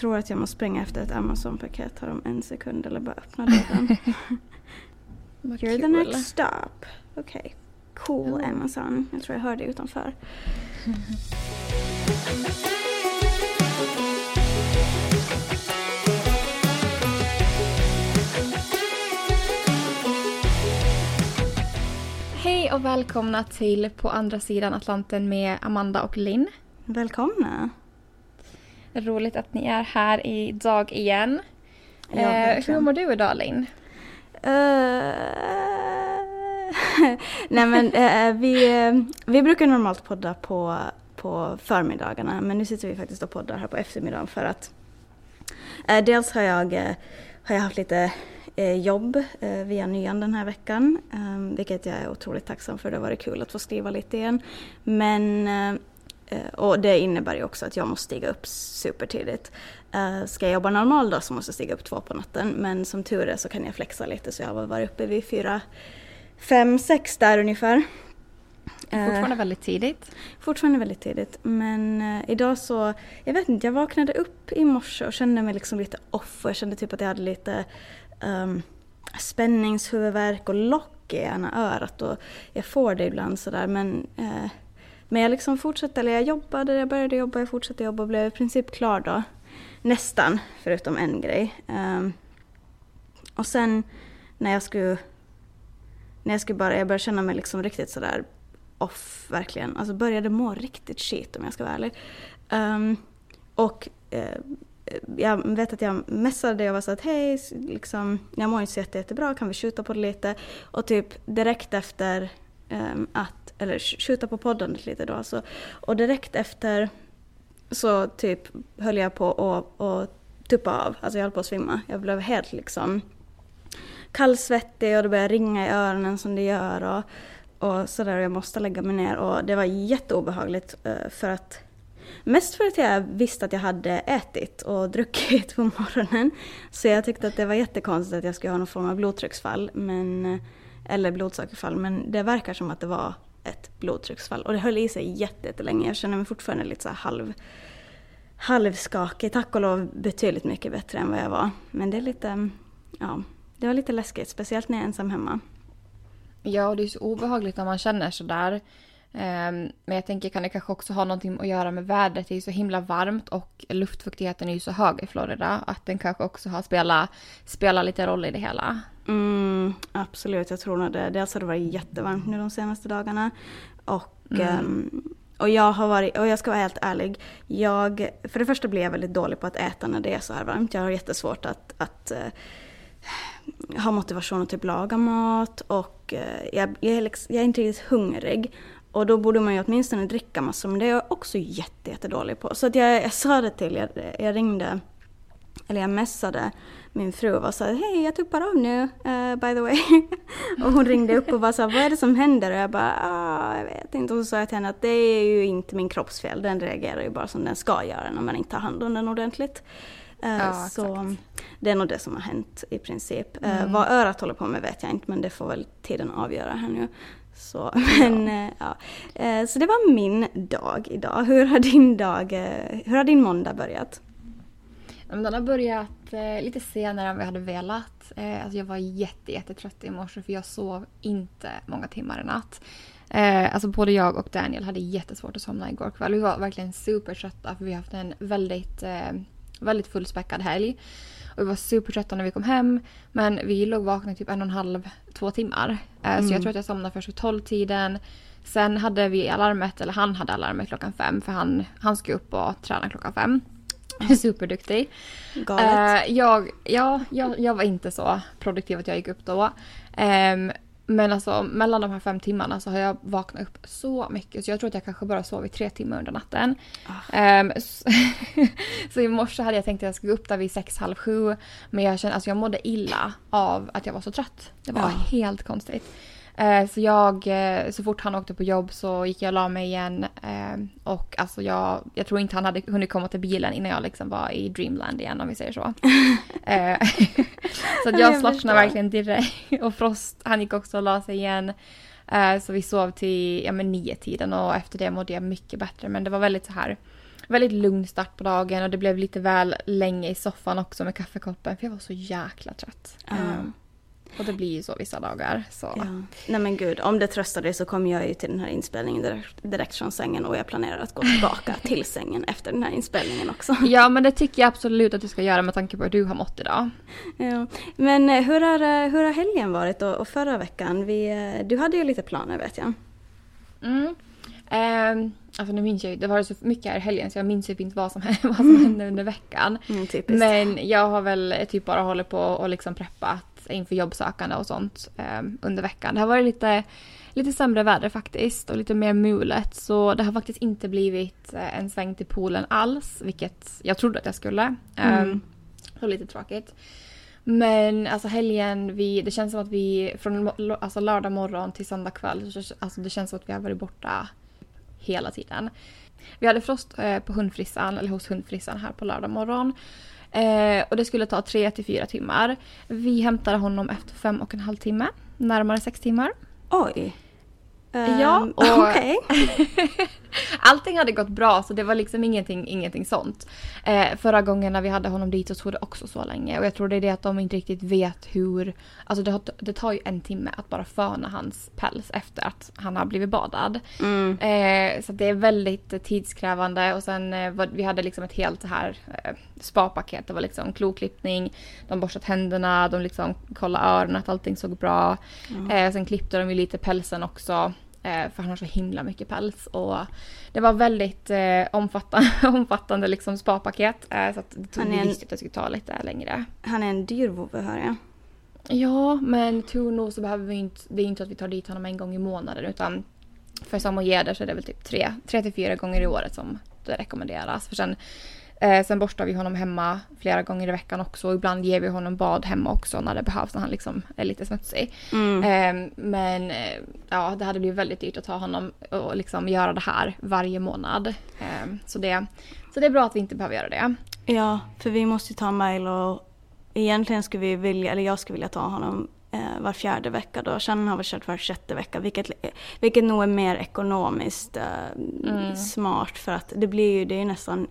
tror att jag måste springa efter ett Amazon-paket här om en sekund eller bara öppna dörren. You're the next stop. Okej. Okay. Cool oh. Amazon. Jag tror jag hörde utanför. Hej och välkomna till På andra sidan Atlanten med Amanda och Linn. Välkomna. Roligt att ni är här idag igen. Ja, eh, hur mår du idag Linn? Uh, nej men uh, vi, uh, vi brukar normalt podda på, på förmiddagarna men nu sitter vi faktiskt och poddar här på eftermiddagen för att dels har jag, har jag haft lite jobb via nyan den här veckan, vilket jag är otroligt tacksam för. Det har varit kul att få skriva lite igen. Men Eh, och det innebär ju också att jag måste stiga upp supertidigt. Uh, ska jag jobba normal dag så måste jag stiga upp två på natten. Men som tur är så kan jag flexa lite så jag har varit uppe vid fyra, fem, sex där ungefär. Fortfarande uh, väldigt tidigt. Fortfarande väldigt tidigt. Men idag så, jag vet inte, jag vaknade upp i morse och kände mig liksom lite off. Och jag kände typ att jag hade lite um, spänningshuvudvärk och lock i ena örat. Och jag får det ibland sådär men uh, men jag liksom fortsatte, eller jag jobbade, jag började jobba, jag fortsatte jobba och blev i princip klar då. Nästan, förutom en grej. Um, och sen när jag skulle, när jag skulle bara, jag började känna mig liksom riktigt sådär off verkligen. Alltså började må riktigt shit om jag ska vara ärlig. Um, och uh, jag vet att jag messade och var så att hej, liksom, jag mår inte så jätte, jättebra, kan vi skjuta på det lite? Och typ direkt efter Ehm, att eller skjuta på poddandet lite då. Så, och direkt efter så typ höll jag på att tuppa av, alltså jag höll på att svimma. Jag blev helt liksom kallsvettig och det började ringa i öronen som det gör och, och sådär och jag måste lägga mig ner och det var jätteobehagligt eh, för att Mest för att jag visste att jag hade ätit och druckit på morgonen. Så jag tyckte att det var jättekonstigt att jag skulle ha någon form av blodtrycksfall. Men, eh, eller blodsockerfall. Men det verkar som att det var ett blodtrycksfall. Och det höll i sig jättelänge. Jag känner mig fortfarande lite så halv, halvskakig. Tack och lov betydligt mycket bättre än vad jag var. Men det är lite, ja, det var lite läskigt. Speciellt när jag är ensam hemma. Ja, och det är så obehagligt när man känner sådär. där. Ehm, men jag tänker kan det kanske också ha någonting att göra med vädret. Det är ju så himla varmt och luftfuktigheten är ju så hög i Florida. Att den kanske också har spelat, spelat lite roll i det hela. Mm, absolut, jag tror nog det. Dels har det varit jättevarmt nu de senaste dagarna. Och, mm. um, och jag har varit, och jag ska vara helt ärlig, jag, för det första blir jag väldigt dålig på att äta när det är så här varmt. Jag har jättesvårt att, att uh, ha motivation att typ laga mat och uh, jag, jag, är liksom, jag är inte riktigt hungrig. Och då borde man ju åtminstone dricka massor, men det är jag också jätte, jättedålig på. Så att jag, jag sa det till, jag, jag ringde, eller jag messade min fru och sa hej jag tuppar av nu, uh, by the way. och hon ringde upp och var så vad är det som händer? Och jag bara, ah, jag vet inte. Och så sa jag till henne att det är ju inte min kroppsfel, den reagerar ju bara som den ska göra när man inte tar hand om den ordentligt. Uh, ja, så det är nog det som har hänt i princip. Uh, mm. Vad örat håller på med vet jag inte men det får väl tiden avgöra här nu. Så, men, ja. ja. så det var min dag idag. Hur har din dag, hur har din måndag börjat? Den har börjat eh, lite senare än vi hade velat. Eh, alltså jag var jätte, jättetrött i morse för jag sov inte många timmar i natt. Eh, alltså både jag och Daniel hade jättesvårt att somna igår kväll. Vi var verkligen supertrötta för vi har haft en väldigt, eh, väldigt fullspäckad helg. Och vi var supertrötta när vi kom hem. Men vi låg vakna typ en och en halv, två timmar. Eh, mm. Så jag mm. tror att jag somnade först vid tolvtiden. Sen hade vi alarmet, eller han hade alarmet klockan fem för han, han ska upp och träna klockan fem. Superduktig. Galet. Uh, jag, ja, jag, jag var inte så produktiv att jag gick upp då. Um, men alltså mellan de här fem timmarna så har jag vaknat upp så mycket så jag tror att jag kanske bara sovit tre timmar under natten. Oh. Um, så, så i morse hade jag tänkt att jag skulle gå upp där vid sex, halv sju. Men jag kände, alltså jag mådde illa av att jag var så trött. Det var oh. helt konstigt. Eh, så jag, eh, så fort han åkte på jobb så gick jag och la mig igen. Eh, och alltså jag, jag tror inte han hade hunnit komma till bilen innan jag liksom var i dreamland igen om vi säger så. så att jag slappnade verkligen direkt. Och Frost, han gick också och la sig igen. Så vi sov till ja, men nio tiden och efter det mådde jag mycket bättre. Men det var väldigt så här väldigt lugn start på dagen och det blev lite väl länge i soffan också med kaffekoppen för jag var så jäkla trött. Ehm, och det blir ju så vissa dagar. Så. Ja. Nej men gud, om det tröstar dig så kommer jag ju till den här inspelningen direkt, direkt från sängen och jag planerar att gå tillbaka till sängen efter den här inspelningen också. Ja men det tycker jag absolut att du ska göra med tanke på hur du har mått idag. Ja. Men eh, hur har, eh, hur har helgen varit och, och förra veckan? Vi, eh, du hade ju lite planer vet jag. Mm. Ehm, alltså nu minns jag det var så mycket här i helgen så jag minns ju inte vad som, vad som hände under veckan. Mm. Men jag har väl typ bara hållit på och liksom preppat inför jobbsökande och sånt ehm, under veckan. Det har varit lite, lite sämre väder faktiskt och lite mer mulet så det har faktiskt inte blivit eh, en sväng till poolen alls vilket jag trodde att jag skulle. Ehm, Mm. Så lite tråkigt. Men alltså helgen, vi, det känns som att vi från alltså lördag morgon till söndag kväll, så- alltså det känns som att vi har varit borta hela tiden. Vi hade frost eh, på hundfrissan, eller hos hundfrissan här på lördag morgon. Eh, och det skulle ta tre till fyra timmar. Vi hämtade honom efter fem och en halv timme, närmare sex timmar. Oj. Ja, Ehm, Okej. Allting hade gått bra så det var liksom ingenting, ingenting sånt. Eh, förra gången när vi hade honom dit så tog det också så länge och jag tror det är det att de inte riktigt vet hur... Alltså det, det tar ju en timme att bara föna hans päls efter att han har blivit badad. Mm. Eh, så det är väldigt tidskrävande och sen eh, var, vi hade liksom ett helt så här eh, spapaket. Det var liksom kloklippning, de borstat händerna, de liksom kollade öronen att allting såg bra. Eh, sen klippte de ju lite pälsen också. Eh, för han har så himla mycket päls. Och det var väldigt eh, omfattande, omfattande liksom spapaket. Eh, så det tog, en- att det skulle ta lite längre. Han är en dyr vovve hör jag. Ja, men tur nog så behöver vi inte... Det är inte att vi tar dit honom en gång i månaden utan för samojeder så är det väl typ tre, tre till fyra gånger i året som det rekommenderas. För sen, eh, sen borstar vi honom hemma flera gånger i veckan också och ibland ger vi honom bad hemma också när det behövs när han liksom är lite smutsig. Mm. Eh, men eh, ja, det hade blivit väldigt dyrt att ta honom och liksom göra det här varje månad. Eh, så, det, så det är bra att vi inte behöver göra det. Ja, för vi måste ju ta Milo. Egentligen skulle vi vilja, eller jag skulle vilja ta honom eh, var fjärde vecka då. Shannon har väl kört var sjätte vecka vilket, vilket nog är mer ekonomiskt eh, Mm. smart för att det blir ju, det är ju nästan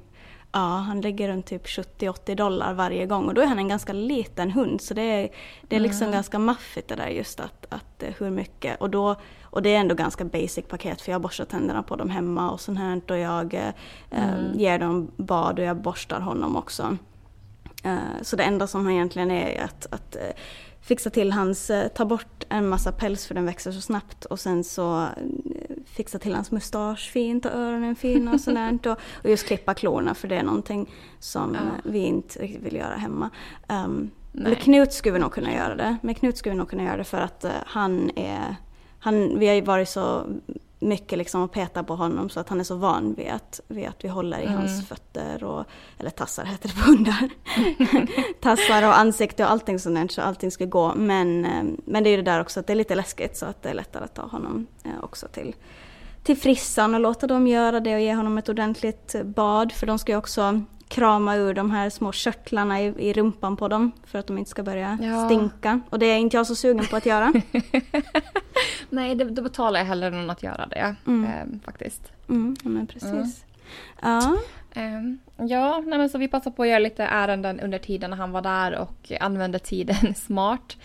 Ja, han lägger runt typ 70-80 dollar varje gång och då är han en ganska liten hund så det är, det är liksom Mm. ganska maffigt det där just att, att eh, hur mycket och då och det är ändå ganska basic paket för jag borstar tänderna på dem hemma och sånt här och jag eh, Mm. ger dem bad och jag borstar honom också. Eh, Så det enda som han egentligen är är att, att eh, fixa till hans, eh, ta bort en massa päls för den växer så snabbt och sen så eh, fixa till hans mustasch fint och öronen fina och sådär. och, och just klippa klorna för det är någonting som Ja. vi inte riktigt vill göra hemma. Um, med Knut skulle vi nog kunna göra det. Med Knut skulle vi nog kunna göra det för att eh, han är, han, vi har ju varit så mycket liksom och peta på honom så att han är så van vid att, vid att vi håller i Mm. hans fötter och, eller tassar heter det på hundar. tassar och ansikte och allting sånt så allting ska gå. Men, eh, men det är ju det där också att det är lite läskigt så att det är lättare att ta honom eh, också till, till frissan och låta dem göra det och ge honom ett ordentligt bad för de ska ju också krama ur de här små körtlarna i, i rumpan på dem för att de inte ska börja Ja. stinka. Och det är inte jag så sugen på att göra. Nej, det, då betalar jag hellre någon att göra det. Mm. ehm, faktiskt. Mm, ja, men precis. Ja. Ehm, ja, nej men så vi passade på att göra lite ärenden under tiden när han var där och använde tiden smart.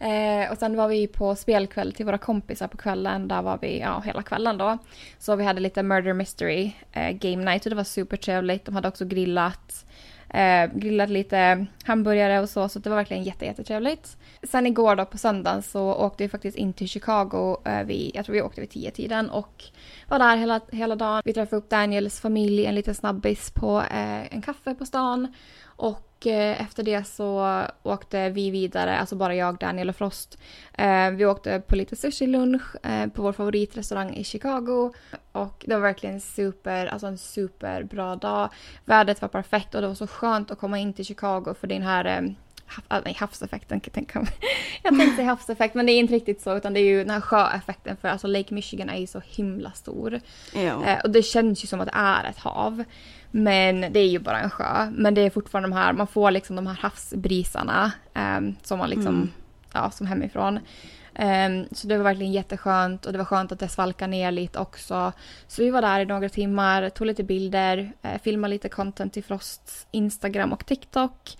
Eh, och sen var vi på spelkväll till våra kompisar på kvällen. Där var vi ja, hela kvällen då. Så vi hade lite murder mystery eh, game night och det var supertrevligt. De hade också grillat. Eh, grillat lite hamburgare och så, så det var verkligen jätte, jättetrevligt. Sen igår då på söndagen så åkte vi faktiskt in till Chicago. Eh, vi, jag tror vi åkte vid tio tiden och var där hela, hela dagen. Vi träffade upp Daniels familj, en liten snabbis på eh, en kaffe på stan. Och eh, efter det så åkte vi vidare, alltså bara jag, Daniel och Frost. Eh, vi åkte på lite sushi-lunch eh, på vår favoritrestaurang i Chicago. Och det var verkligen super, alltså en superbra dag. Vädret var perfekt och det var så skönt att komma in till Chicago för den här hav, ah, nej, havseffekten. Jag tänkte, jag tänkte havseffekt men det är inte riktigt så utan det är ju den här sjöeffekten för alltså Lake Michigan är ju så himla stor. Eh, och det känns ju som att det är ett hav. Men det är ju bara en sjö. Men det är fortfarande de här, man får liksom de här havsbrisarna. Eh, som man liksom, Mm. ja, som hemifrån. Um, så det var verkligen jätteskönt och det var skönt att det svalkade ner lite också. Så vi var där i några timmar, tog lite bilder, uh, filmade lite content till Frosts Instagram och TikTok.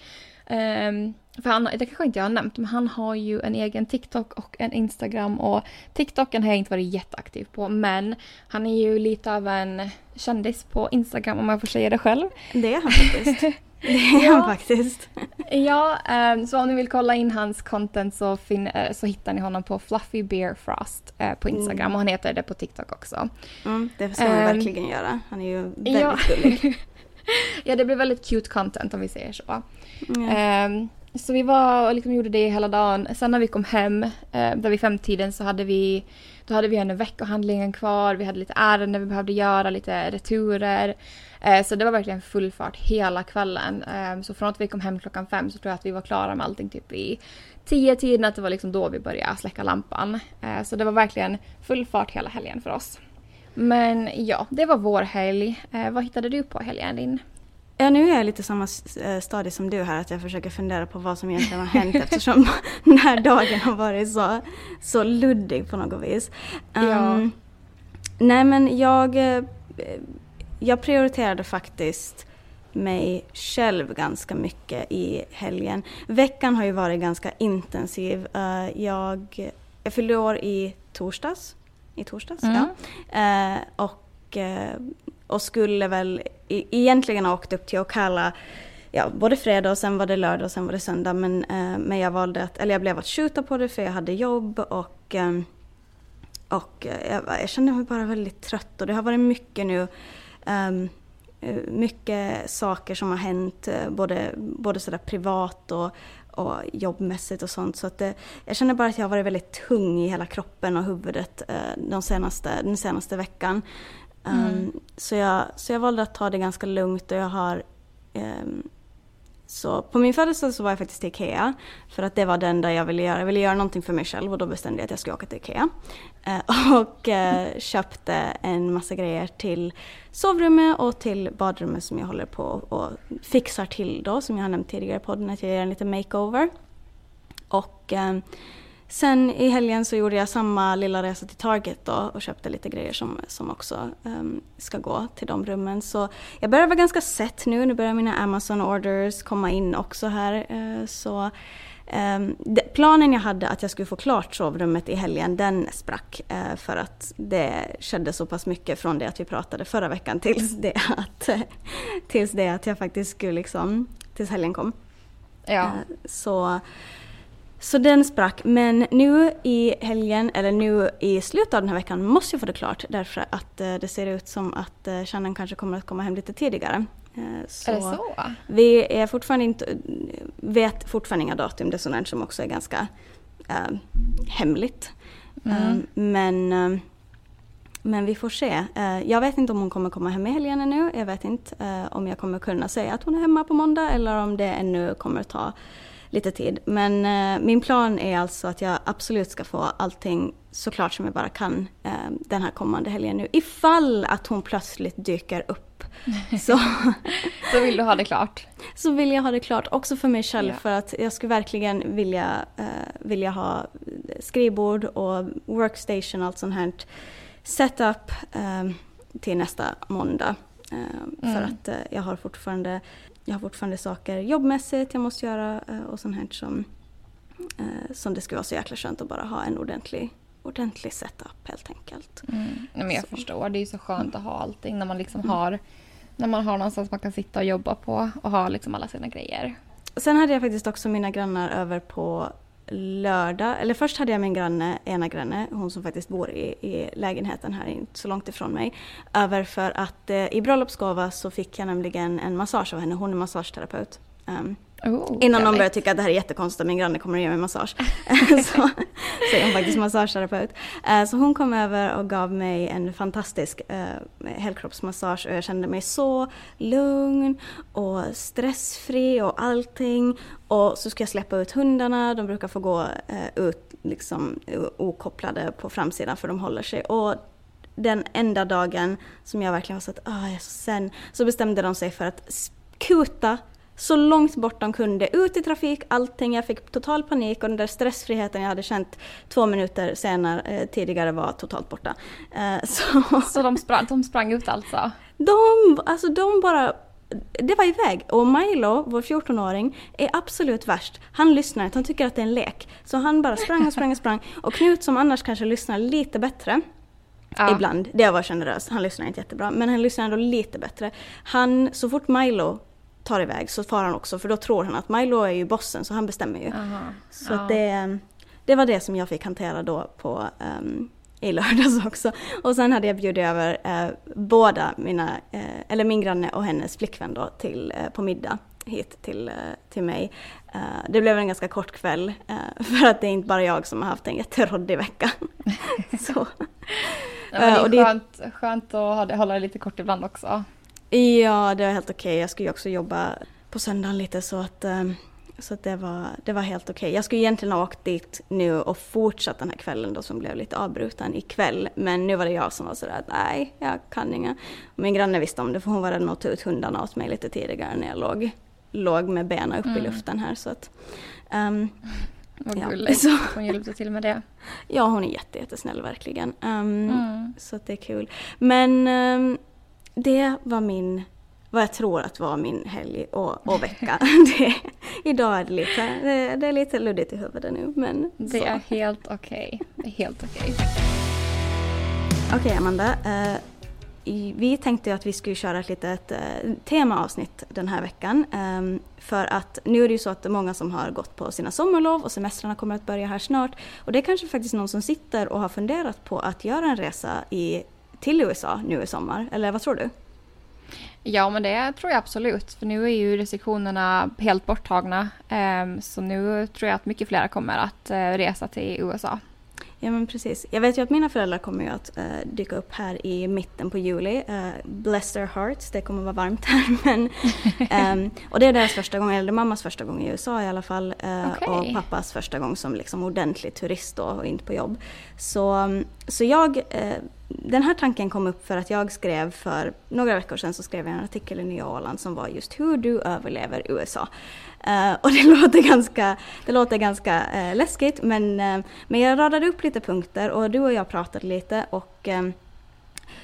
Um, för han, det kanske inte jag har nämnt, men han har ju en egen TikTok och en Instagram och TikToken har jag inte varit jätteaktiv på, men han är ju lite av en kändis på Instagram om jag får säga det själv. Det är han faktiskt. Det är ja. han faktiskt. ja, um, så om ni vill kolla in hans content så, fin- uh, så hittar ni honom på Fluffy Bear Frost uh, på Instagram mm. och han heter det på TikTok också. Mm, det ska um, man verkligen göra. Han är ju väldigt ja. gullig. ja, det blir väldigt cute content om vi säger så. Mm. Eh, så vi var och liksom gjorde det hela dagen. Sen när vi kom hem, eh, där vid femtiden, så hade vi, då hade vi en veckohandlingen kvar. Vi hade lite ärenden vi behövde göra, lite returer. Eh, så det var verkligen full fart hela kvällen. Eh, så från att vi kom hem klockan fem så tror jag att vi var klara med allting typ i tio tiden. Att det var liksom då vi började släcka lampan. Eh, så det var verkligen full fart hela helgen för oss. Men ja, det var vår helg. Eh, vad hittade du på helgen din? Ja, nu är jag lite samma eh, stadie som du här, att jag försöker fundera på vad som egentligen har hänt eftersom den här dagen har varit så, så luddig på något vis. Um, ja. Nej men jag, eh, jag prioriterade faktiskt mig själv ganska mycket i helgen. Veckan har ju varit ganska intensiv. Uh, jag, jag fyllde år i torsdags. I torsdags, mm. ja. Uh, och och skulle väl egentligen har åkt upp till Ocala ja, både fredag och sen var det lördag och sen var det söndag. Men, eh, men jag valde att, eller jag blev att skjuta på det för jag hade jobb och, eh, och eh, jag, jag, kände mig bara väldigt trött och det har varit mycket nu. Um, mycket saker som har hänt eh, både, både sådär privat och, och jobbmässigt och sånt. Så att det, jag känner bara att jag har varit väldigt tung i hela kroppen och huvudet eh, de senaste, den senaste veckan. Mm. Um, så, jag, så jag valde att ta det ganska lugnt och jag har um, så på min födelsedag så var jag faktiskt till IKEA för att det var det enda jag ville göra. Jag ville göra någonting för mig själv och då bestämde jag att jag skulle åka till IKEA. Uh, och uh, köpte en massa grejer till sovrummet och till badrummet som jag håller på och fixar till då som jag har nämnt tidigare i podden att jag gör en liten makeover. Och um, Sen i helgen så gjorde jag samma lilla resa till Target då och köpte lite grejer som, som också um, ska gå till de rummen. Så jag börjar vara ganska sett nu. Nu börjar mina Amazon orders komma in också här. Uh, så um, det, planen jag hade att jag skulle få klart sovrummet i helgen, den sprack. Uh, för att det skedde så pass mycket från det att vi pratade förra veckan tills det att, tills det att jag faktiskt skulle liksom, tills helgen kom. Ja. Uh, så så den sprack. Men nu i helgen, eller nu i slutet av den här veckan, måste jag få det klart. Därför att eh, det ser ut som att eh, Shannon kanske kommer att komma hem lite tidigare. Eh, så är det så? Vi är fortfarande inte, vet fortfarande inga datum. Det är sånt som också är ganska äh, hemligt. Mm. Men, men vi får se. Jag vet inte om hon kommer komma hem i helgen ännu. Jag vet inte om jag kommer kunna säga att hon är hemma på måndag eller om det ännu kommer att ta lite tid. Men eh, min plan är alltså att jag absolut ska få allting så klart som jag bara kan eh, den här kommande helgen nu. Ifall att hon plötsligt dyker upp. Så, så vill du ha det klart? Så vill jag ha det klart, också för mig själv. Ja. För att jag skulle verkligen vilja, eh, vilja ha skrivbord och workstation och allt sånt här setup eh, till nästa måndag. Eh, mm. För att eh, jag har fortfarande jag har fortfarande saker jobbmässigt jag måste göra eh, och sånt här som, eh, som det skulle vara så jäkla skönt att bara ha en ordentlig, ordentlig setup helt enkelt. Mm. Men jag så. förstår, det är så skönt att ha allting när man liksom mm. har när man har någonstans man kan sitta och jobba på och ha liksom alla sina grejer. Sen hade jag faktiskt också mina grannar över på lördag, eller först hade jag min granne, ena granne, hon som faktiskt bor i, i lägenheten här inte så långt ifrån mig, över för att eh, i bröllopsgåva så fick jag nämligen en massage av henne, hon är massageterapeut. Um, Oh, Innan någon börjar tycka att det här är jättekonstigt, min granne kommer att ge mig massage. så, så är hon faktiskt massageterapeut. Uh, så hon kom över och gav mig en fantastisk uh, helkroppsmassage och jag kände mig så lugn och stressfri och allting. Och så ska jag släppa ut hundarna, de brukar få gå uh, ut liksom okopplade på framsidan för de håller sig. Och den enda dagen som jag verkligen har sett, ah, jag är så sen, så bestämde de sig för att kuta så långt bort de kunde. Ut i trafik, allting. Jag fick total panik och den där stressfriheten jag hade känt två minuter senare eh, tidigare var totalt borta. Eh, så Så de sprang, de sprang ut alltså? de, alltså de bara det var iväg. Och Milo, vår 14-åring, är absolut värst. Han lyssnar inte, han tycker att det är en lek. Så han bara sprang och sprang och sprang. Och Knut som annars kanske lyssnar lite bättre, Ja. ibland, det var generös, han lyssnar inte jättebra, men han lyssnar ändå lite bättre. Han, så fort Milo tar iväg så far han också, för då tror han att Milo är ju bossen, så han bestämmer ju. Aha. Så Ja. att det, det var det som jag fick hantera då på, ehm, i lördags också. Och sen hade jag bjudit över eh, båda mina, eh, eller min granne och hennes flickvän då till, eh, på middag hit till, eh, till mig. Eh, det blev en ganska kort kväll eh, för att det är inte bara jag som har haft en jätteroddig vecka. Så, Ja, det är skönt, skönt att hålla det lite kort ibland också. Ja, det var helt okej. Jag skulle ju också jobba på söndagen lite så att eh, så att det, var, det var helt okej. Jag skulle egentligen ha åkt dit nu och fortsatt den här kvällen då som blev lite avbruten ikväll. Men nu var det jag som var sådär att nej, jag kan inga. Min granne visste om det för hon var redan och tog ut hundarna åt mig lite tidigare när jag låg, låg med benen upp i Mm. luften här. Så att, ehm, Vad Ja, gulligt så- hon hjälpte till med det. ja, hon är jätte, jättesnäll verkligen. Ehm, Mm. Så att det är kul. Men ehm, det var min, vad jag tror att var min helg och, och vecka. det, idag är det lite, det, det är lite luddigt i huvudet nu men Det så. är helt okej. Det är helt okej. Okej Amanda, eh, i- vi tänkte att vi skulle köra ett litet eh, temaavsnitt den här veckan. ehm, för att nu är det ju så att det är många som har gått på sina sommarlov och semestrarna kommer att börja här snart. Och det är kanske faktiskt någon som sitter och har funderat på att göra en resa i, till USA nu i sommar. Eller vad tror du? Ja, men det tror jag absolut. För nu är ju restriktionerna helt borttagna. Ehm, så nu tror jag att mycket fler kommer att eh, resa till USA. Ja men precis. Jag vet ju att mina föräldrar kommer ju att eh, dyka upp här i mitten på juli. Uh, bless their hearts, det kommer vara varmt här. Men, ehm, och det är deras första gång, eller mammas första gång i USA i alla fall. eh, Okej. Och pappas första gång som liksom ordentlig turist då och inte på jobb. Så, mm, så jag, eh, den här tanken kom upp för att jag skrev för några veckor sedan så skrev jag en artikel i Nya Åland som var just hur du överlever USA. Eh, och det låter ganska, det låter ganska eh, läskigt men, eh, men jag radade upp lite punkter och du och jag pratade lite och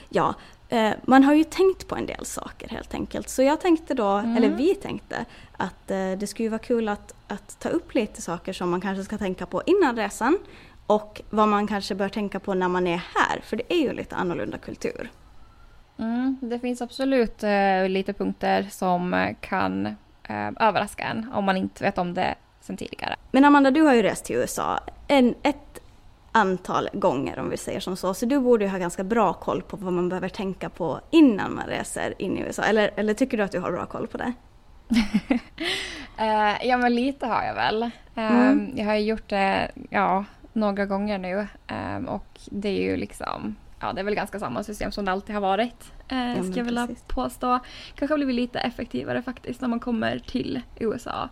ja, man har ju tänkt på en del saker helt enkelt. Så jag tänkte då, Mm. eller vi tänkte, att det skulle vara kul att, att ta upp lite saker som man kanske ska tänka på innan resan och vad man kanske bör tänka på när man är här, för det är ju lite annorlunda kultur. Mm, det finns absolut eh, lite punkter som eh, kan eh, överraska en om man inte vet om det sen tidigare. Men Amanda, du har ju rest till USA en, ett antal gånger om vi säger som så, så du borde ju ha ganska bra koll på vad man behöver tänka på innan man reser in i USA. Eller, eller tycker du att du har bra koll på det? Eh, ja, men lite har jag väl. Eh, Mm. Jag har ju gjort det ja, några gånger nu eh, och det är ju liksom Ja, det är väl ganska samma system som det alltid har varit. Eh, men ska jag vilja påstå. Kanske har blivit lite effektivare faktiskt när man kommer till USA.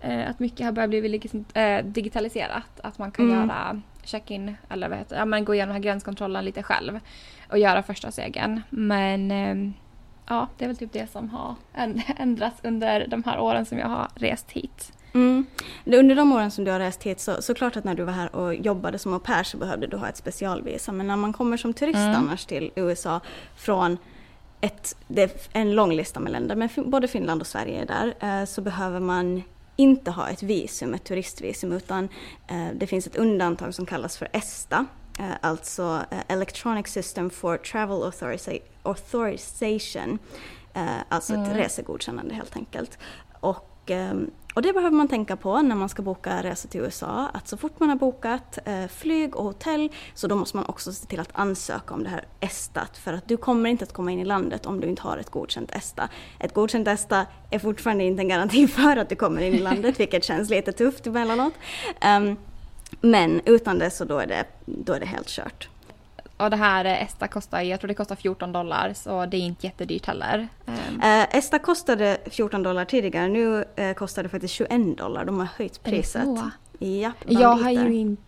Eh, att mycket har börjat bli liksom, eh, digitaliserat. Att man kan Mm. göra check-in eller vad heter? Ja, men gå igenom här gränskontrollen lite själv. Och göra första stegen. Men eh, ja, det är väl typ det som har änd- ändrats under de här åren som jag har rest hit. Mm. Under de åren som du har rest hit så, så klart att när du var här och jobbade som au pair så behövde du ha ett specialvisa. Men när man kommer som turist Mm. annars till USA från ett, det är en lång lista med länder, men både Finland och Sverige är där, eh, så behöver man inte ha ett visum, ett turistvisum, utan eh, det finns ett undantag som kallas för ESTA, eh, alltså Electronic System for Travel Authorization, alltså ett Mm. resegodkännande helt enkelt. Och, och, ehm, och det behöver man tänka på när man ska boka resa till USA, att så fort man har bokat eh, flyg och hotell så då måste man också se till att ansöka om det här ESTAt för att du kommer inte att komma in i landet om du inte har ett godkänt ESTA. Ett godkänt ESTA är fortfarande inte en garanti för att du kommer in i landet vilket känns lite tufft emellanåt. Um, men utan det så då är det, då är det helt kört. Och det här eh, Esta kostar, jag tror det kostar 14 dollar så det är inte jättedyrt heller. Ehm, Eh, Esta kostade 14 dollar tidigare, nu eh, kostar det faktiskt 21 dollar. De har höjt priset. Japp, jag har ju inte...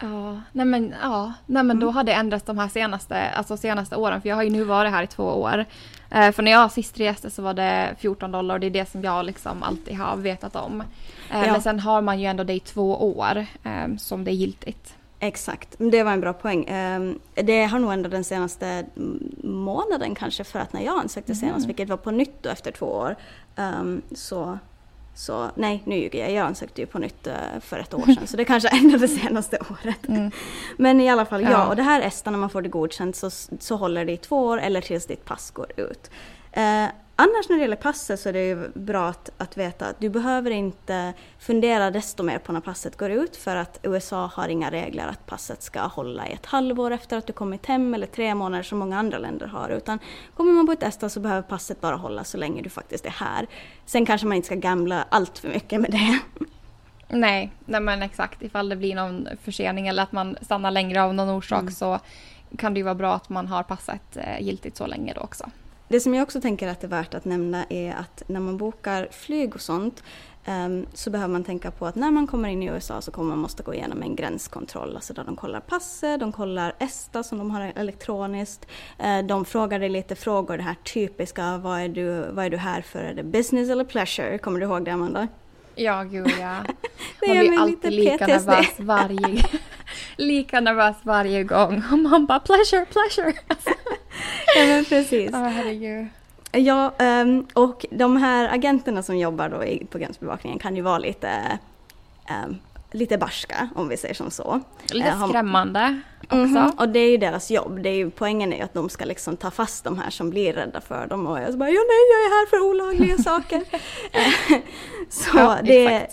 Ja, nej men, ja. Nej, men då har det ändrats de här senaste, alltså senaste åren. För jag har ju nu varit här i två år. Eh, för när jag sist reste så var det 14 dollar och det är det som jag liksom alltid har vetat om. Eh, Ja. Men sen har man ju ändå det i två år eh, som det är giltigt. Exakt, det var en bra poäng. Ehm, Det har nog ändå den senaste mm, månaden kanske för att när jag ansökte senast, vilket var på nytt då efter två år, ehm, så, så nej nu ljuger jag, jag ansökte ju på nytt eh, för ett år sedan så det kanske ändrade senaste året. Men i alla fall ja, Ja. och det här ESTA när man får det godkänt så, så håller det i två år eller tills ditt pass går ut. Annars när det gäller passet så är det ju bra att, att veta att du behöver inte fundera desto mer på när passet går ut för att USA har inga regler att passet ska hålla i ett halvår efter att du kommit hem eller tre månader som många andra länder har utan kommer man på ett ESTA så behöver passet bara hålla så länge du faktiskt är här. Sen kanske man inte ska gamla allt för mycket med det. Nej, nej men exakt. Ifall det blir någon försening eller att man stannar längre av någon orsak så kan det ju vara bra att man har passet eh, giltigt så länge då också. Det som jag också tänker att det är värt att nämna är att när man bokar flyg och sånt ehm, så behöver man tänka på att när man kommer in i USA så kommer man måste gå igenom en gränskontroll. Alltså där de kollar passet, de kollar ESTA som de har elektroniskt. Eh, de frågar dig lite frågor, det här typiska, vad är du, vad är du här för? Är det business eller pleasure? Kommer du ihåg det Amanda? Ja, gud ja. Det Man blir alltid lika nervös varje, lika nervös varje gång. Och man bara pleasure, pleasure. Ja men precis. Ja, herregud. Ja, ehm, och de här agenterna som jobbar då på gränsbevakningen kan ju vara lite, ehm, lite barska om vi säger som så. Lite Eh, har- skrämmande också. Mhm, Och det är ju deras jobb. Det är ju, poängen är ju att de ska liksom ta fast de här som blir rädda för dem och jag så bara ja nej jag är här för olagliga saker. Så Ja, det,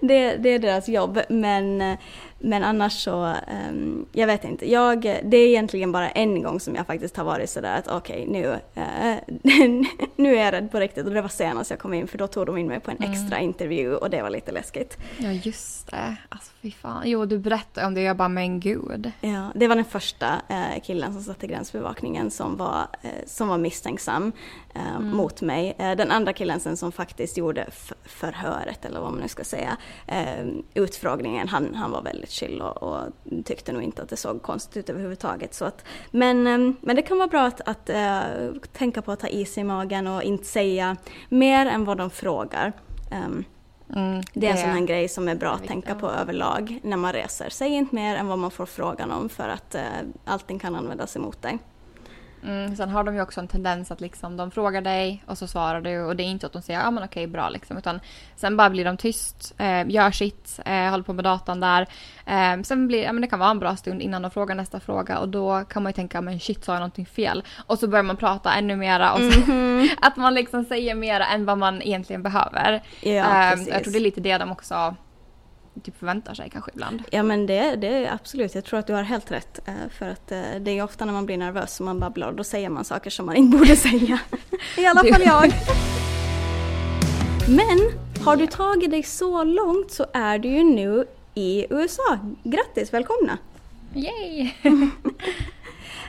det, det är deras jobb men, men annars så, ehm, jag vet inte. Jag, det är egentligen bara en gång som jag faktiskt har varit sådär att okej nu, eh, nu är jag rädd på riktigt och det var senast jag kom in för då tog de in mig på en extra intervju och det var lite läskigt. Ja, just det. Alltså fy fan. Jo, du berättade om det. Jag bara, men gud. Ja, det var den första eh, killen som satt i gränsbevakningen som var, eh, som var misstänksam eh, mot mig. Eh, den andra killen sen som faktiskt gjorde förhöret, eller vad man nu ska säga, eh, utfrågningen, han, han var väldigt chill och, och tyckte nog inte att det såg konstigt ut överhuvudtaget. Så att, men, men det kan vara bra att, att tänka på att ta is i magen och inte säga mer än vad de frågar. Ehm, Mm, det är en sån här grej som är bra att tänka på överlag när man reser. Säg inte mer än vad man får frågan om för att eh, allting kan användas emot dig. Mm, sen har de ju också en tendens att liksom, de frågar dig och så svarar du och det är inte att de säger ja men okej bra liksom utan sen bara blir de tyst, eh, gör sitt, eh, håller på med datan där. Eh, sen blir ja, men det kan vara en bra stund innan de frågar nästa fråga och då kan man ju tänka men shit sa jag någonting fel? Och så börjar man prata ännu mera och så, att man liksom säger mera än vad man egentligen behöver. Ja, Eh, jag tror det är lite det de också typ förväntar sig kanske ibland. Ja men det, det är absolut, jag tror att du har helt rätt. eh, För att eh, det är ofta när man blir nervös som man babblar och då säger man saker som man inte borde säga. I alla fall jag. Men har du tagit dig så långt så är du ju nu i USA. Grattis, välkomna! Yay!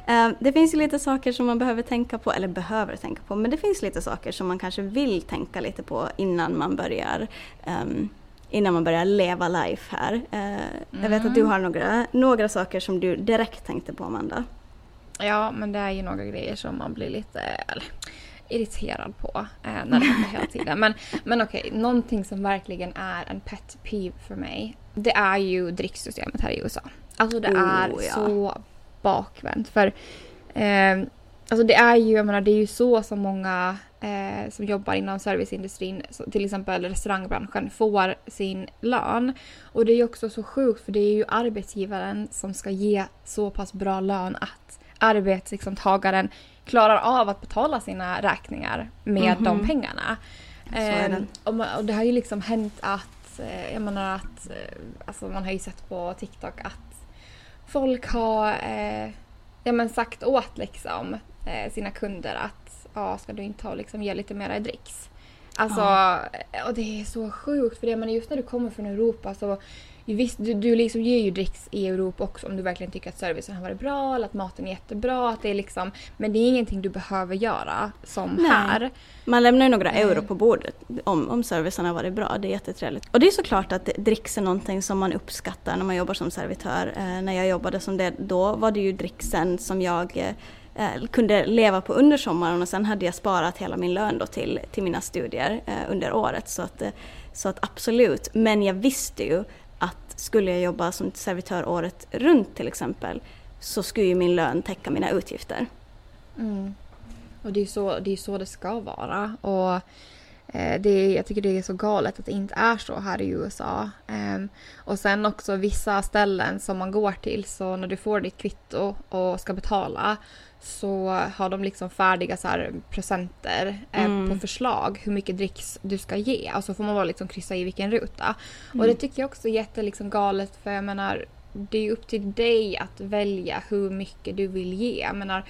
Eh, Det finns ju lite saker som man behöver tänka på, eller behöver tänka på, men det finns lite saker som man kanske vill tänka lite på innan man börjar ehm, innan man börjar leva life här. Eh, Jag vet att du har några, några saker som du direkt tänkte på Amanda. Ja, men det är ju några grejer som man blir lite eller, irriterad på eh, när det händer hela tiden. Men, men okej, någonting som verkligen är en pet peeve för mig, det är ju dricksystemet här i USA. Alltså det Oh, är ja. så bakvänt. För eh, alltså det är ju, jag menar, det är ju så som många eh, som jobbar inom serviceindustrin, till exempel restaurangbranschen, får sin lön. Och det är ju också så sjukt för det är ju arbetsgivaren som ska ge så pass bra lön att arbetstagaren klarar av att betala sina räkningar med de pengarna. är det. Ehm, och, man, och det har ju liksom hänt att, eh, jag menar att, eh, alltså man har ju sett på TikTok att folk har eh, ja, men sagt åt liksom, eh, sina kunder att ja, ska du inte ta och liksom ge lite mera i dricks. Alltså, och det är så sjukt för det, men just när du kommer från Europa så Visst, du, du liksom ger ju dricks i Europa också om du verkligen tycker att servicen har varit bra eller att maten är jättebra. Att det är liksom, men det är ingenting du behöver göra som Nej. här. Man lämnar ju några Mm. euro på bordet om, om servicen har varit bra. Det är jättetrevligt. Och det är såklart att dricks är någonting som man uppskattar när man jobbar som servitör. Eh, när jag jobbade som det då var det ju dricksen som jag eh, eh, kunde leva på under sommaren och sen hade jag sparat hela min lön då till, till mina studier eh, under året. Så att, eh, så att absolut, men jag visste ju att skulle jag jobba som servitör året runt till exempel så skulle ju min lön täcka mina utgifter. Mm. Och det är så det, är så det ska vara. Och eh, det är, jag tycker det är så galet att det inte är så här i USA. Um, ehm, och sen också vissa ställen som man går till så när du får ditt kvitto och ska betala så har de liksom färdiga så här presenter eh, Mm. på förslag hur mycket dricks du ska ge. Och så får man bara liksom kryssa i vilken ruta. Och Mm. det tycker jag också är jätte liksom galet för jag menar det är ju upp till dig att välja hur mycket du vill ge. Jag menar,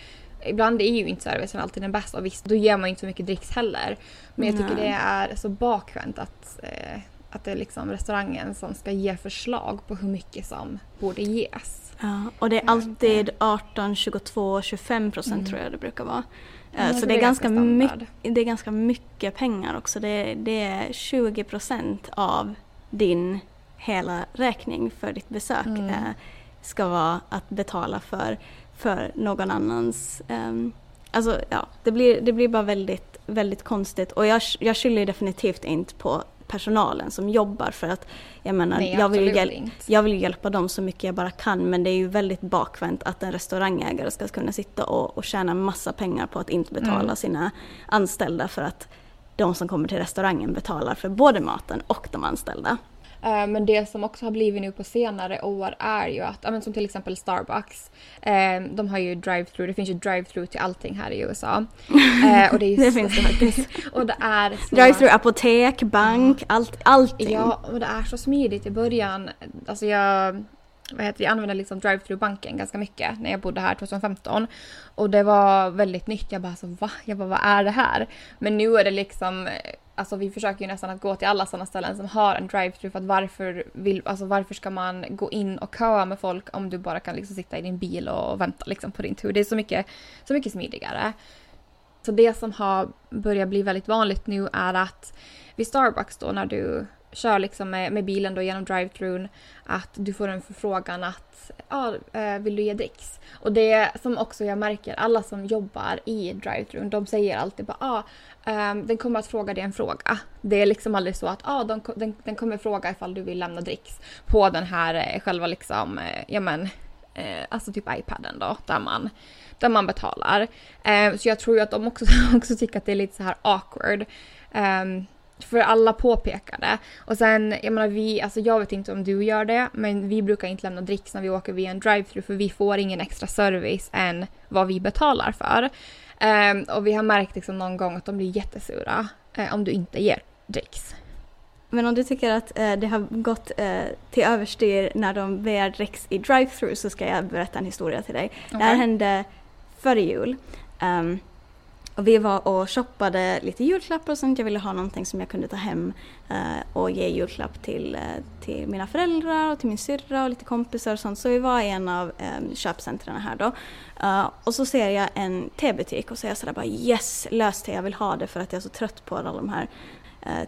ibland är ju inte servicen alltid den bästa och visst, då ger man inte så mycket dricks heller. Men jag tycker Nej. det är så bakvänt att, eh, att det är liksom restaurangen som ska ge förslag på hur mycket som borde ges. Ja, och det är alltid 18, 22, 25 procent Mm. tror jag det brukar vara. Ja, Eh, så det är, ganska mycket, det är ganska mycket pengar också. Det, det är 20 procent av din hela räkning för ditt besök Mm. eh, ska vara att betala för, för någon annans... ehm, alltså ja, det blir, det blir bara väldigt, väldigt konstigt och jag, jag skyller definitivt inte på personalen som jobbar för att jag menar, Nej, jag vill ju hjäl- jag vill hjälpa dem så mycket jag bara kan men det är ju väldigt bakvänt att en restaurangägare ska kunna sitta och, och tjäna massa pengar på att inte betala Mm. sina anställda för att de som kommer till restaurangen betalar för både maten och de anställda. Eh, Men det som också har blivit nu på senare år är ju att, som till exempel Starbucks, eh, de har ju drive-through, det finns ju drive-through till allting här i USA. Eh, och det, är ju Det finns det faktiskt. och det är så... Drive-through apotek, bank, allt, allting. Ja, och det är så smidigt i början. Alltså jag, vad heter jag använde liksom drive-through banken ganska mycket när jag bodde här 2015. Och det var väldigt nytt. Jag bara så va? Jag bara vad är det här? Men nu är det liksom Alltså vi försöker ju nästan att gå till alla sådana ställen som har en drive-through för att varför, vill, alltså varför ska man gå in och köa med folk om du bara kan liksom sitta i din bil och vänta liksom på din tur. Det är så mycket, så mycket smidigare. Så det som har börjat bli väldigt vanligt nu är att vid Starbucks då när du kör liksom med, med bilen då genom drive-thrun att du får en förfrågan att ja, eh, vill du ge dricks? Och det som också jag märker, alla som jobbar i drive-thrun de säger alltid bara ah, ehm, den kommer att fråga dig en fråga. Det är liksom aldrig så att ah, de, den, den kommer fråga ifall du vill lämna dricks på den här eh, själva liksom, eh, ja men, alltså typ iPaden då, där man, där man betalar. Ehm, så jag tror ju att de också, också tycker att det är lite så här awkward. Ehm, för alla påpekar det. Och sen, jag menar vi, alltså jag vet inte om du gör det, men vi brukar inte lämna dricks när vi åker via en drive-thru för vi får ingen extra service än vad vi betalar för. Ehm, och vi har märkt liksom någon gång att de blir jättesura eh, om du inte ger dricks. Men om du tycker att eh, det har gått eh, till överstyr när de begär dricks i drive-thru så ska jag berätta en historia till dig. Det här hände före jul. Ehm, och vi var och shoppade lite julklappar och sånt. Jag ville ha någonting som jag kunde ta hem eh, och ge julklapp till, eh, till mina föräldrar och till min syrra och lite kompisar och sånt. Så vi var i en av um, köpcentren här då. Och så ser jag en tebutik och så är jag sådär bara yes, löste jag vill ha det för att jag är så trött på alla de här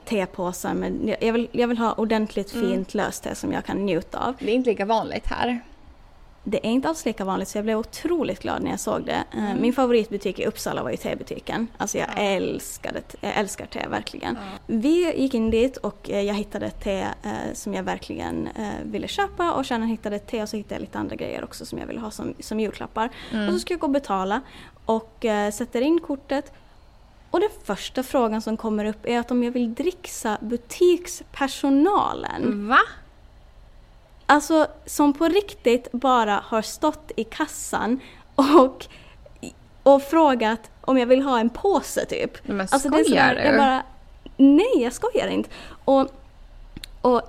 tepåsar. Men jag- vill, jag vill ha ordentligt Mm. fint löste som jag kan njuta av. Det är inte lika vanligt här. Det är inte alls lika vanligt så jag blev otroligt glad när jag såg det. Eh, Mm. Min favoritbutik i Uppsala var ju tebutiken. Alltså jag Ja. älskade, jag älskar te verkligen. Ja. Vi gick in dit och eh, jag hittade ett te eh, som jag verkligen ville köpa och sen hittade ett te och så hittade jag lite andra grejer också som jag ville ha som, som julklappar. Och Mm. så ska jag gå och betala och sätter in kortet och den första frågan som kommer upp är att om jag vill dricksa butikspersonalen. Va? Alltså som på riktigt bara har stått i kassan och, och frågat om jag vill ha en påse typ. Men Alltså det är sådär, du? jag bara, nej jag skojar inte. Och, och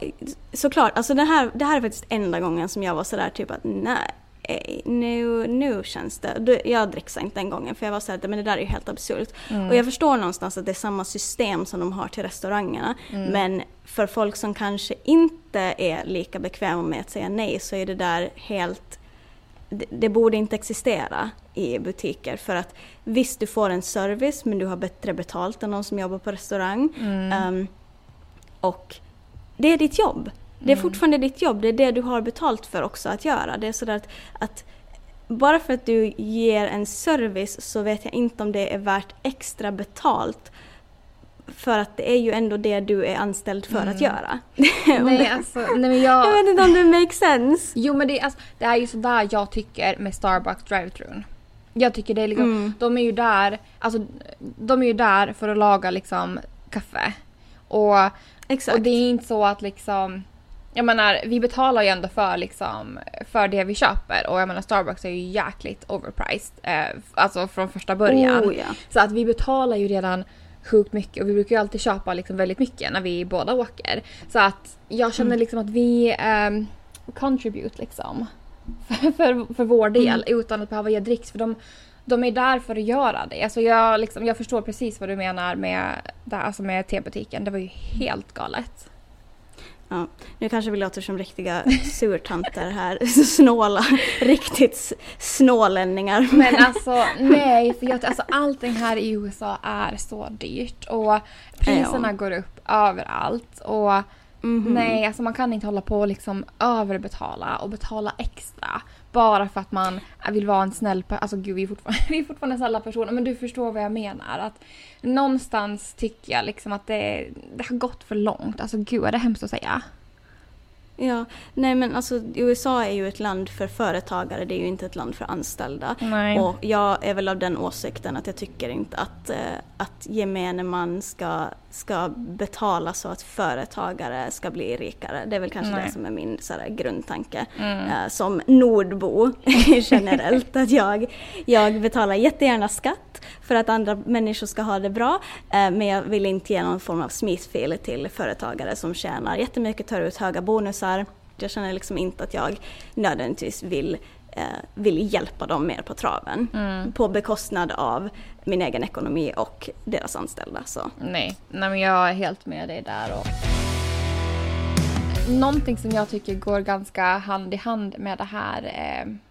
såklart, alltså det här, det här är faktiskt enda gången som jag var sådär typ att nej, nu, nu känns det, jag dricksade inte den gången för jag var såhär, men det där är ju helt absurt. Mm. Och jag förstår någonstans att det är samma system som de har till restaurangerna. Mm. Men för folk som kanske inte är lika bekväma med att säga nej så är det där helt det, det borde inte existera i butiker för att visst du får en service men du har bättre betalt än någon som jobbar på restaurang. Mm. Um, och det är ditt jobb. Det är mm. fortfarande ditt jobb, det är det du har betalt för också att göra. Det är sådär att, att bara för att du ger en service så vet jag inte om det är värt extra betalt. För att det är ju ändå det du är anställd för mm. att göra. nej, alltså, nej, men jag... jag vet inte om det makes sense. Jo men det, alltså, det är ju sådär jag tycker med Starbucks drive-thrun. Jag tycker det är liksom, mm. de är ju där, alltså de är ju där för att laga liksom kaffe. Och, Exakt. och det är inte så att liksom jag menar, vi betalar ju ändå för, liksom, för det vi köper och jag menar Starbucks är ju jäkligt overpriced. Eh, alltså från första början. Oh, yeah. Så att vi betalar ju redan sjukt mycket och vi brukar ju alltid köpa liksom väldigt mycket när vi båda åker. Så att jag känner mm. liksom att vi um, contribute liksom. För, för, för vår del mm. utan att behöva ge dricks för de, de är där för att göra det. Alltså jag, liksom, jag förstår precis vad du menar med, alltså med tebutiken. Det var ju helt galet. Ja, nu kanske vi låter som riktiga surtanter här, snåla, riktigt snålänningar. Men alltså nej, för jag, alltså, allting här i USA är så dyrt och priserna ja. går upp överallt. Och mm -hmm. nej, alltså man kan inte hålla på och liksom överbetala och betala extra. Bara för att man vill vara en snäll person. Alltså gud vi är, fortfarande, vi är fortfarande snälla personer men du förstår vad jag menar. Att någonstans tycker jag liksom att det, det har gått för långt. Alltså gud är det hemskt att säga. Ja, nej men alltså USA är ju ett land för företagare, det är ju inte ett land för anställda. Nej. Och jag är väl av den åsikten att jag tycker inte att, eh, att gemene man ska, ska betala så att företagare ska bli rikare. Det är väl kanske nej. det som är min så här, grundtanke mm. uh, som nordbo generellt. att jag, jag betalar jättegärna skatt för att andra människor ska ha det bra. Uh, men jag vill inte ge någon form av smithfil till företagare som tjänar jättemycket, tar ut höga bonusar. Jag känner liksom inte att jag nödvändigtvis vill, eh, vill hjälpa dem mer på traven. Mm. På bekostnad av min egen ekonomi och deras anställda. Så. Nej, Nej men jag är helt med dig där. Och... Någonting som jag tycker går ganska hand i hand med det här eh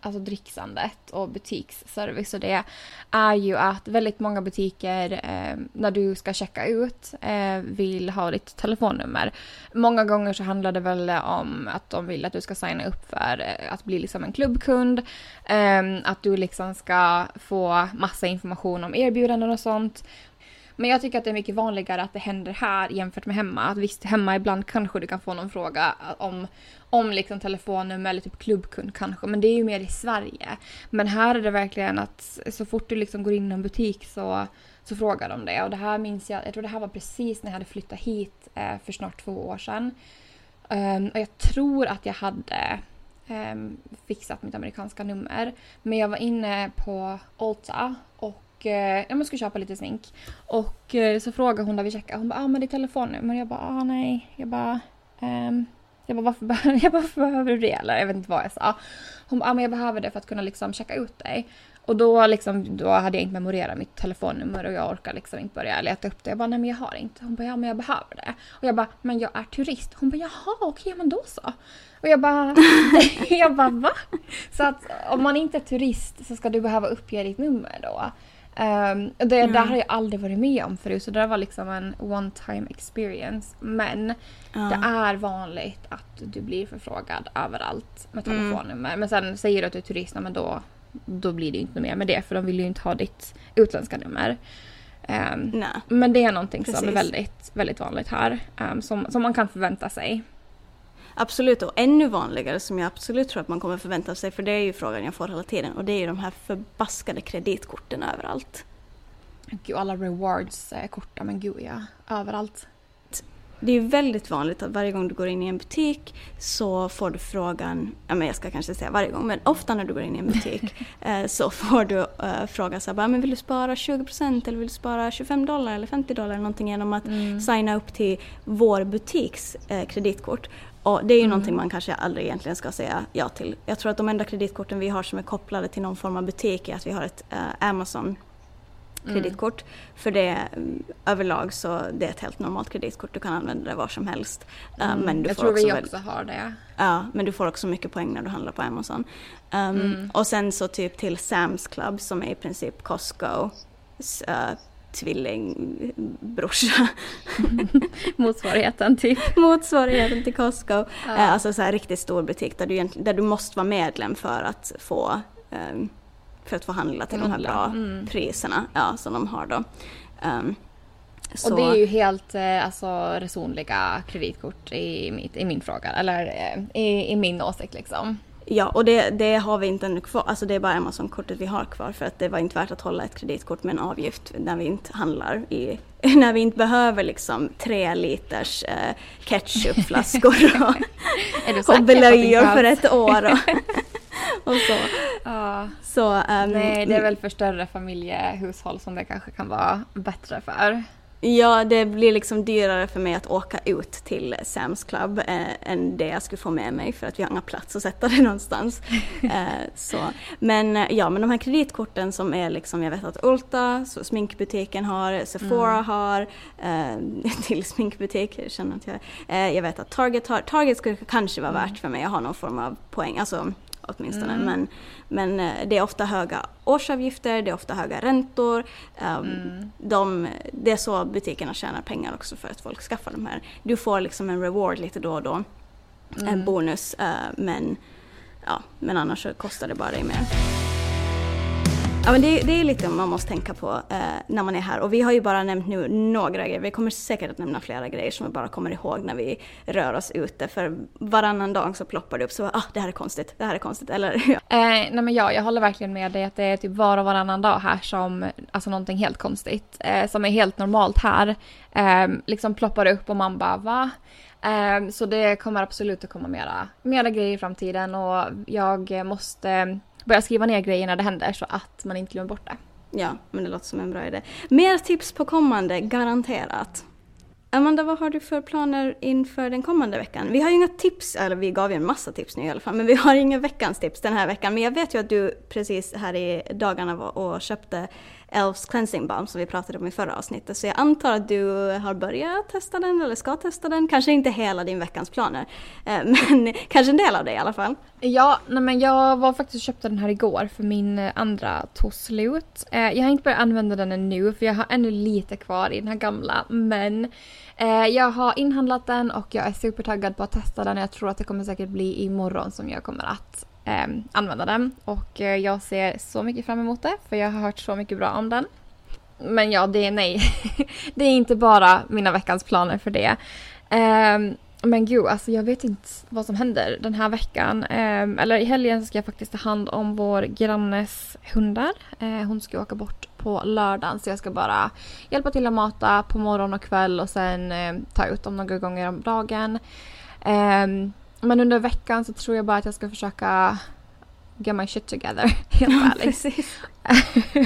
alltså dricksandet och butiksservice och det är ju att väldigt många butiker eh, när du ska checka ut eh, vill ha ditt telefonnummer. Många gånger så handlar det väl om att de vill att du ska signa upp för eh, att bli liksom en klubbkund. Eh, att du liksom ska få massa information om erbjudanden och sånt. Men jag tycker att det är mycket vanligare att det händer här jämfört med hemma. Att visst, hemma ibland kanske du kan få någon fråga om, om liksom telefonnummer eller typ klubbkund kanske. Men det är ju mer i Sverige. Men här är det verkligen att så fort du liksom går in i en butik så, så frågar de det. Och det här minns jag, jag tror det här var precis när jag hade flyttat hit eh, för snart två år sedan. Um, och jag tror att jag hade um, fixat mitt amerikanska nummer. Men jag var inne på Ulta och och eh, jag skulle köpa lite smink. Och eh, så frågade hon där vi checkade, hon bara ah men det är telefonnummer. Jag bara ah nej. Jag bara ehm, jag bara, varför, jag bara, varför behöver du det? Eller jag vet inte vad jag sa. Hon bara, ah, men jag behöver det för att kunna liksom checka ut dig. Och då, liksom, då hade jag inte memorerat mitt telefonnummer och jag orkar liksom inte börja leta upp det. Jag bara, nej men jag har inte. Hon bara, ja men jag behöver det. Och jag bara, men jag är turist. Hon bara, jaha okej men då så. Och jag bara, jag bara va? Så att om man inte är turist så ska du behöva uppge ditt nummer då. Um, det mm. där har jag aldrig varit med om förut så det var liksom en one time experience. Men ja. det är vanligt att du blir förfrågad överallt med mm. telefonnummer. Mm. Men sen säger du att du är turist, men då, då blir det inte mer med det för de vill ju inte ha ditt utländska nummer. Um, men det är någonting Precis. som är väldigt, väldigt vanligt här. Um, som, som man kan förvänta sig. Absolut, och ännu vanligare som jag absolut tror att man kommer förvänta sig, för det är ju frågan jag får hela tiden, och det är ju de här förbaskade kreditkorten överallt. Gud, alla rewards-kort, men gud ja, överallt. det är väldigt vanligt att varje gång du går in i en butik så får du frågan, ja men jag ska kanske säga varje gång, men ofta när du går in i en butik eh, så får du eh, fråga så här, men vill du spara 20% eller vill du spara 25 dollar eller 50 dollar eller någonting genom att Mm. signa upp till vår butiks eh, kreditkort. Och det är ju Mm. någonting man kanske aldrig egentligen ska säga ja till. Jag tror att de enda kreditkorten vi har som är kopplade till någon form av butik är att vi har ett eh, Amazon kreditkort. För det mm, överlag så det är ett helt normalt kreditkort, du kan använda det var som helst. Eh, Mm. men du jag får tror också vi väl- också har det. Ja, men du får också mycket poäng när du handlar på Amazon. Um, Mm. Och sen så typ till Sam's Club som är i princip Costco uh, tvillingbrorsa. Motsvarigheten typ. Motsvarigheten till Costco. Ja. Eh, alltså så här riktigt stor butik där du, där du måste vara medlem för att få, ehm, för att få handla till de här Handla, bra mm. priserna ja, som de har då. Så, Och det är ju helt eh, alltså, resonliga kreditkort i, mitt, i min fråga. Eller eh, i, i min åsikt liksom. Ja, och det, det har vi inte ännu kvar. Alltså det är bara Amazon-kortet vi har kvar för att det var inte värt att hålla ett kreditkort med en avgift när vi inte handlar i när vi inte behöver liksom tre liters eh, ketchupflaskor och, och blöjor för ett år. Och, och så. Ja. så ehm, Nej, det är väl för större familjehushåll som det kanske kan vara bättre för. Ja, det blir liksom dyrare för mig att åka ut till Sam's Club eh, än det jag skulle få med mig för att vi har inga plats att sätta det någonstans. eh, så. Men eh, ja, men de här kreditkorten som är liksom, jag vet att Ulta, så sminkbutiken har, Sephora Mm. har, eh, till sminkbutik, jag känner att jag, eh, jag vet att Target har, Target skulle kanske vara värt för mig att ha någon form av poäng, alltså åtminstone, Mm. men, men eh, det är ofta höga årsavgifter, det är ofta höga räntor. eh, Mm. de, det är så butikerna tjänar pengar också för att folk skaffar de här. Du får liksom en reward lite då och då, en Mm. bonus, eh, men, ja, men annars kostar det bara dig mer. Ja, men det, det är lite man måste tänka på eh, när man är här. Och vi har ju bara nämnt nu några grejer. Vi kommer säkert att nämna flera grejer som vi bara kommer ihåg när vi rör oss ute. För varannan dag så ploppar det upp så ah, det här är konstigt, det här är konstigt. Eller ja. Eh, nej men ja, jag håller verkligen med dig att det är typ var och varannan dag här som, alltså någonting helt konstigt, eh, som är helt normalt här, eh, liksom ploppar upp och man bara va? Eh, så det kommer absolut att komma mera, mera grejer i framtiden och jag måste börja skriva ner grejer när det händer så att man inte glömmer bort det. Ja, men det låter som en bra idé. Mer tips på kommande, garanterat. Amanda, vad har du för planer inför den kommande veckan? Vi har ju inga tips, eller vi gav ju en massa tips nu i alla fall, men vi har inga veckans tips den här veckan. Men jag vet ju att du precis här i dagarna var och köpte Elfs Cleansing Balm som vi pratade om i förra avsnittet. Så jag antar att du har börjat testa den eller ska testa den. Kanske inte hela din veckans planer, eh, men kanske en del av det i alla fall. Ja, nej men jag var faktiskt och köpte den här igår för min eh, andra tog slut. Eh, jag har inte börjat använda den ännu för jag har ännu lite kvar i den här gamla. Men jag har inhandlat den och jag är supertaggad på att testa den. Jag tror att det kommer säkert bli imorgon som jag kommer att eh, använda den. Och eh, jag ser så mycket fram emot det för jag har hört så mycket bra om den. Men ja, det är nej. det är inte bara mina veckans planer för det. Eh, men gud, alltså jag vet inte vad som händer den här veckan. Eh, eller i helgen ska jag faktiskt ta hand om vår grannes hundar. Eh, hon ska åka bort på lördagen så jag ska bara hjälpa till att mata på morgon och kväll och sen eh, ta ut dem några gånger om dagen. Ehm, men under veckan så tror jag bara att jag ska försöka get my shit together, helt ärligt. precis.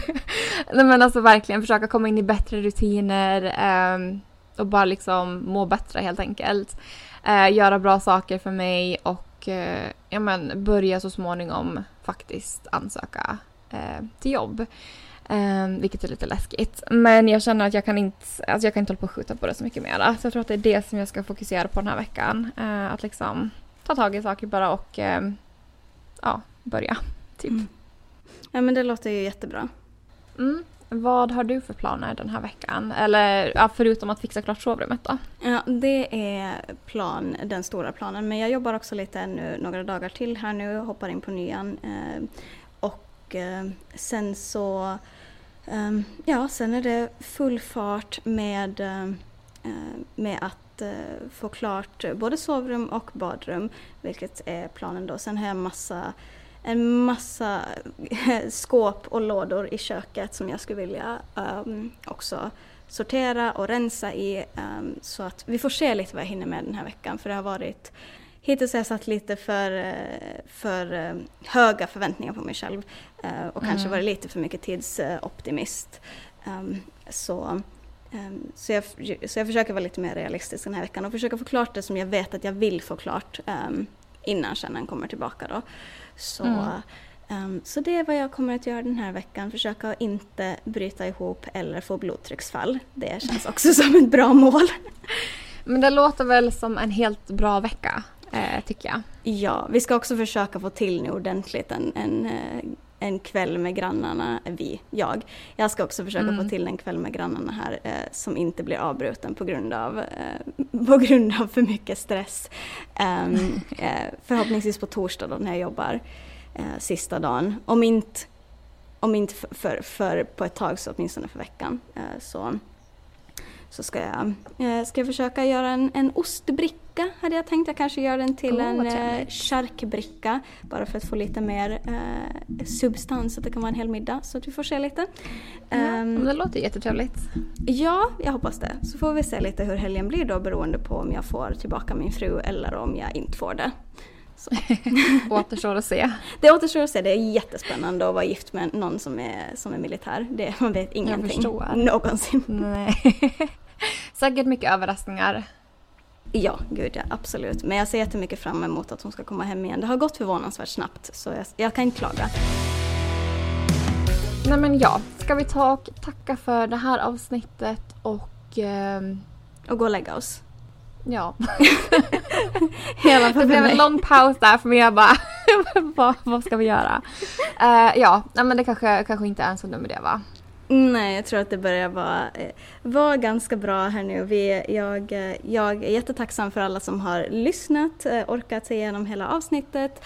Nej men alltså verkligen försöka komma in i bättre rutiner ehm, och bara liksom må bättre helt enkelt. Eh, göra bra saker för mig och eh, ja, men börja så småningom faktiskt ansöka eh, till jobb. Ehm, vilket är lite läskigt. Men jag känner att jag kan inte, alltså jag kan inte hålla på och skjuta på det så mycket mer. Så jag tror att det är det som jag ska fokusera på den här veckan. Att liksom ta tag i saker bara och ehm, ja, börja. Typ. Mm. Ja men det låter ju jättebra. Mm. Vad har du för planer den här veckan? Eller ja, förutom att fixa klart sovrummet då? Ja, det är plan, den stora planen. Men jag jobbar också lite ännu några dagar till här nu, hoppar in på nyan. Eh, och eh, sen så, eh, ja, sen är det full fart med, eh, med att eh, få klart både sovrum och badrum, vilket är planen då. Sen har jag massa en massa skåp och lådor i köket som jag skulle vilja um, också sortera och rensa i. Um, så att vi får se lite vad jag hinner med den här veckan för det har varit Hittills har jag satt lite för, eh, för eh, höga förväntningar på mig själv och mm. kanske varit lite för mycket tidsoptimist. Um, så, så, jag, så jag försöker vara lite mer realistisk den här veckan och försöka få klart det som jag vet att jag vill få klart um, innan kärnan kommer tillbaka. Då. Så, mm. Um, så det är vad jag kommer att göra den här veckan. Försöka inte bryta ihop eller få blodtrycksfall. Det känns också som ett bra mål. Men det låter väl som en helt bra vecka, eh, tycker jag. Ja, vi ska också försöka få till nu ordentligt en, en, eh, en kväll med grannarna, vi, jag. Jag ska också försöka mm. få till en kväll med grannarna här eh, som inte blir avbruten på grund av, eh, på grund av för mycket stress. Um, förhoppningsvis på torsdag då när jag jobbar eh, sista dagen. Om inte, om inte för, för, för, på ett tag så åtminstone för veckan. Eh, så, så ska jag, eh, ska jag försöka göra en, en ostbricka hade jag tänkt. Jag kanske gör den till oh, en eh, charkbricka bara för att få lite mer eh, substans, så att det kan vara en hel middag. Så att vi får se lite. Ja, um, det låter jättetrevligt. Ja, jag hoppas det. Så får vi se lite hur helgen blir då beroende på om jag får tillbaka min fru eller om jag inte får det. återstår att se. Det återstår att se. Det är jättespännande att vara gift med någon som är, som är militär. Det, man vet ingenting. Jag förstår. Någonsin. Nej. Säkert mycket överraskningar. Ja, gud ja, absolut. Men jag ser jättemycket fram emot att hon ska komma hem igen. Det har gått förvånansvärt snabbt så jag, jag kan inte klaga. Nej men ja, ska vi ta och tacka för det här avsnittet och... Eh... Och gå och lägga oss. Ja. Hela det blev en lång paus där för mig. Jag bara, vad, vad ska vi göra? Uh, ja, men det kanske, kanske inte är en så dum idé va? Nej, jag tror att det börjar vara, eh, vara ganska bra här nu. Vi, jag, eh, jag är jättetacksam för alla som har lyssnat, eh, orkat sig igenom hela avsnittet.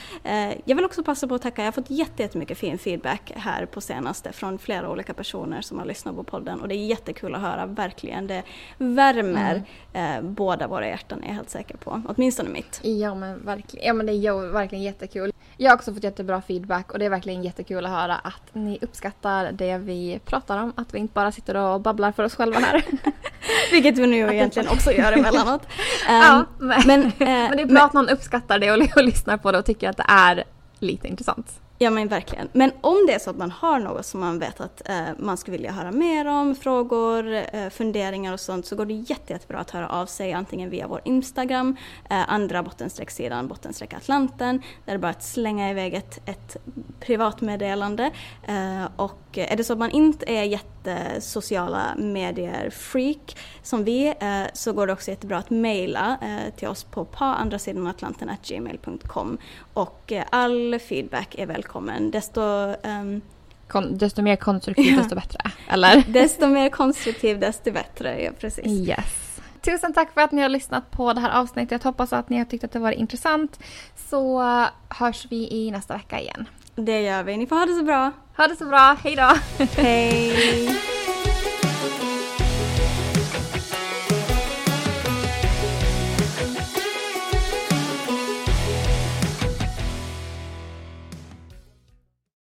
Jag vill också passa på att tacka, jag har fått jättemycket fin feedback här på senaste från flera olika personer som har lyssnat på podden och det är jättekul att höra, verkligen. Det värmer mm. båda våra hjärtan är jag helt säker på, åtminstone mitt. Ja men verkligen, ja, men det är verkligen jättekul. Jag har också fått jättebra feedback och det är verkligen jättekul att höra att ni uppskattar det vi pratar om. Att vi inte bara sitter och babblar för oss själva här. Vilket vi nu egentligen också gör emellanåt. Um, ja, men, men, uh, men det är bra men, att någon uppskattar det och, och lyssnar på det och tycker att det är lite intressant. Ja men verkligen. Men om det är så att man har något som man vet att eh, man skulle vilja höra mer om, frågor, eh, funderingar och sånt, så går det jätte, jättebra att höra av sig antingen via vår Instagram, eh, andra bottenstreck-sidan, bottenstreck Atlanten, där det är bara att slänga iväg ett, ett privatmeddelande. Eh, och är det så att man inte är jättesociala medier-freak som vi, eh, så går det också jättebra att mejla eh, till oss på paandrasidanatlanten.gmail.com och eh, all feedback är välkommen välkommen. Desto, um, Kon desto mer konstruktiv desto bättre, eller? desto mer konstruktiv desto bättre, ja precis. Yes. Tusen tack för att ni har lyssnat på det här avsnittet. Jag hoppas att ni har tyckt att det var intressant. Så hörs vi i nästa vecka igen. Det gör vi. Ni får ha det så bra. Ha det så bra. Hej då. Hej.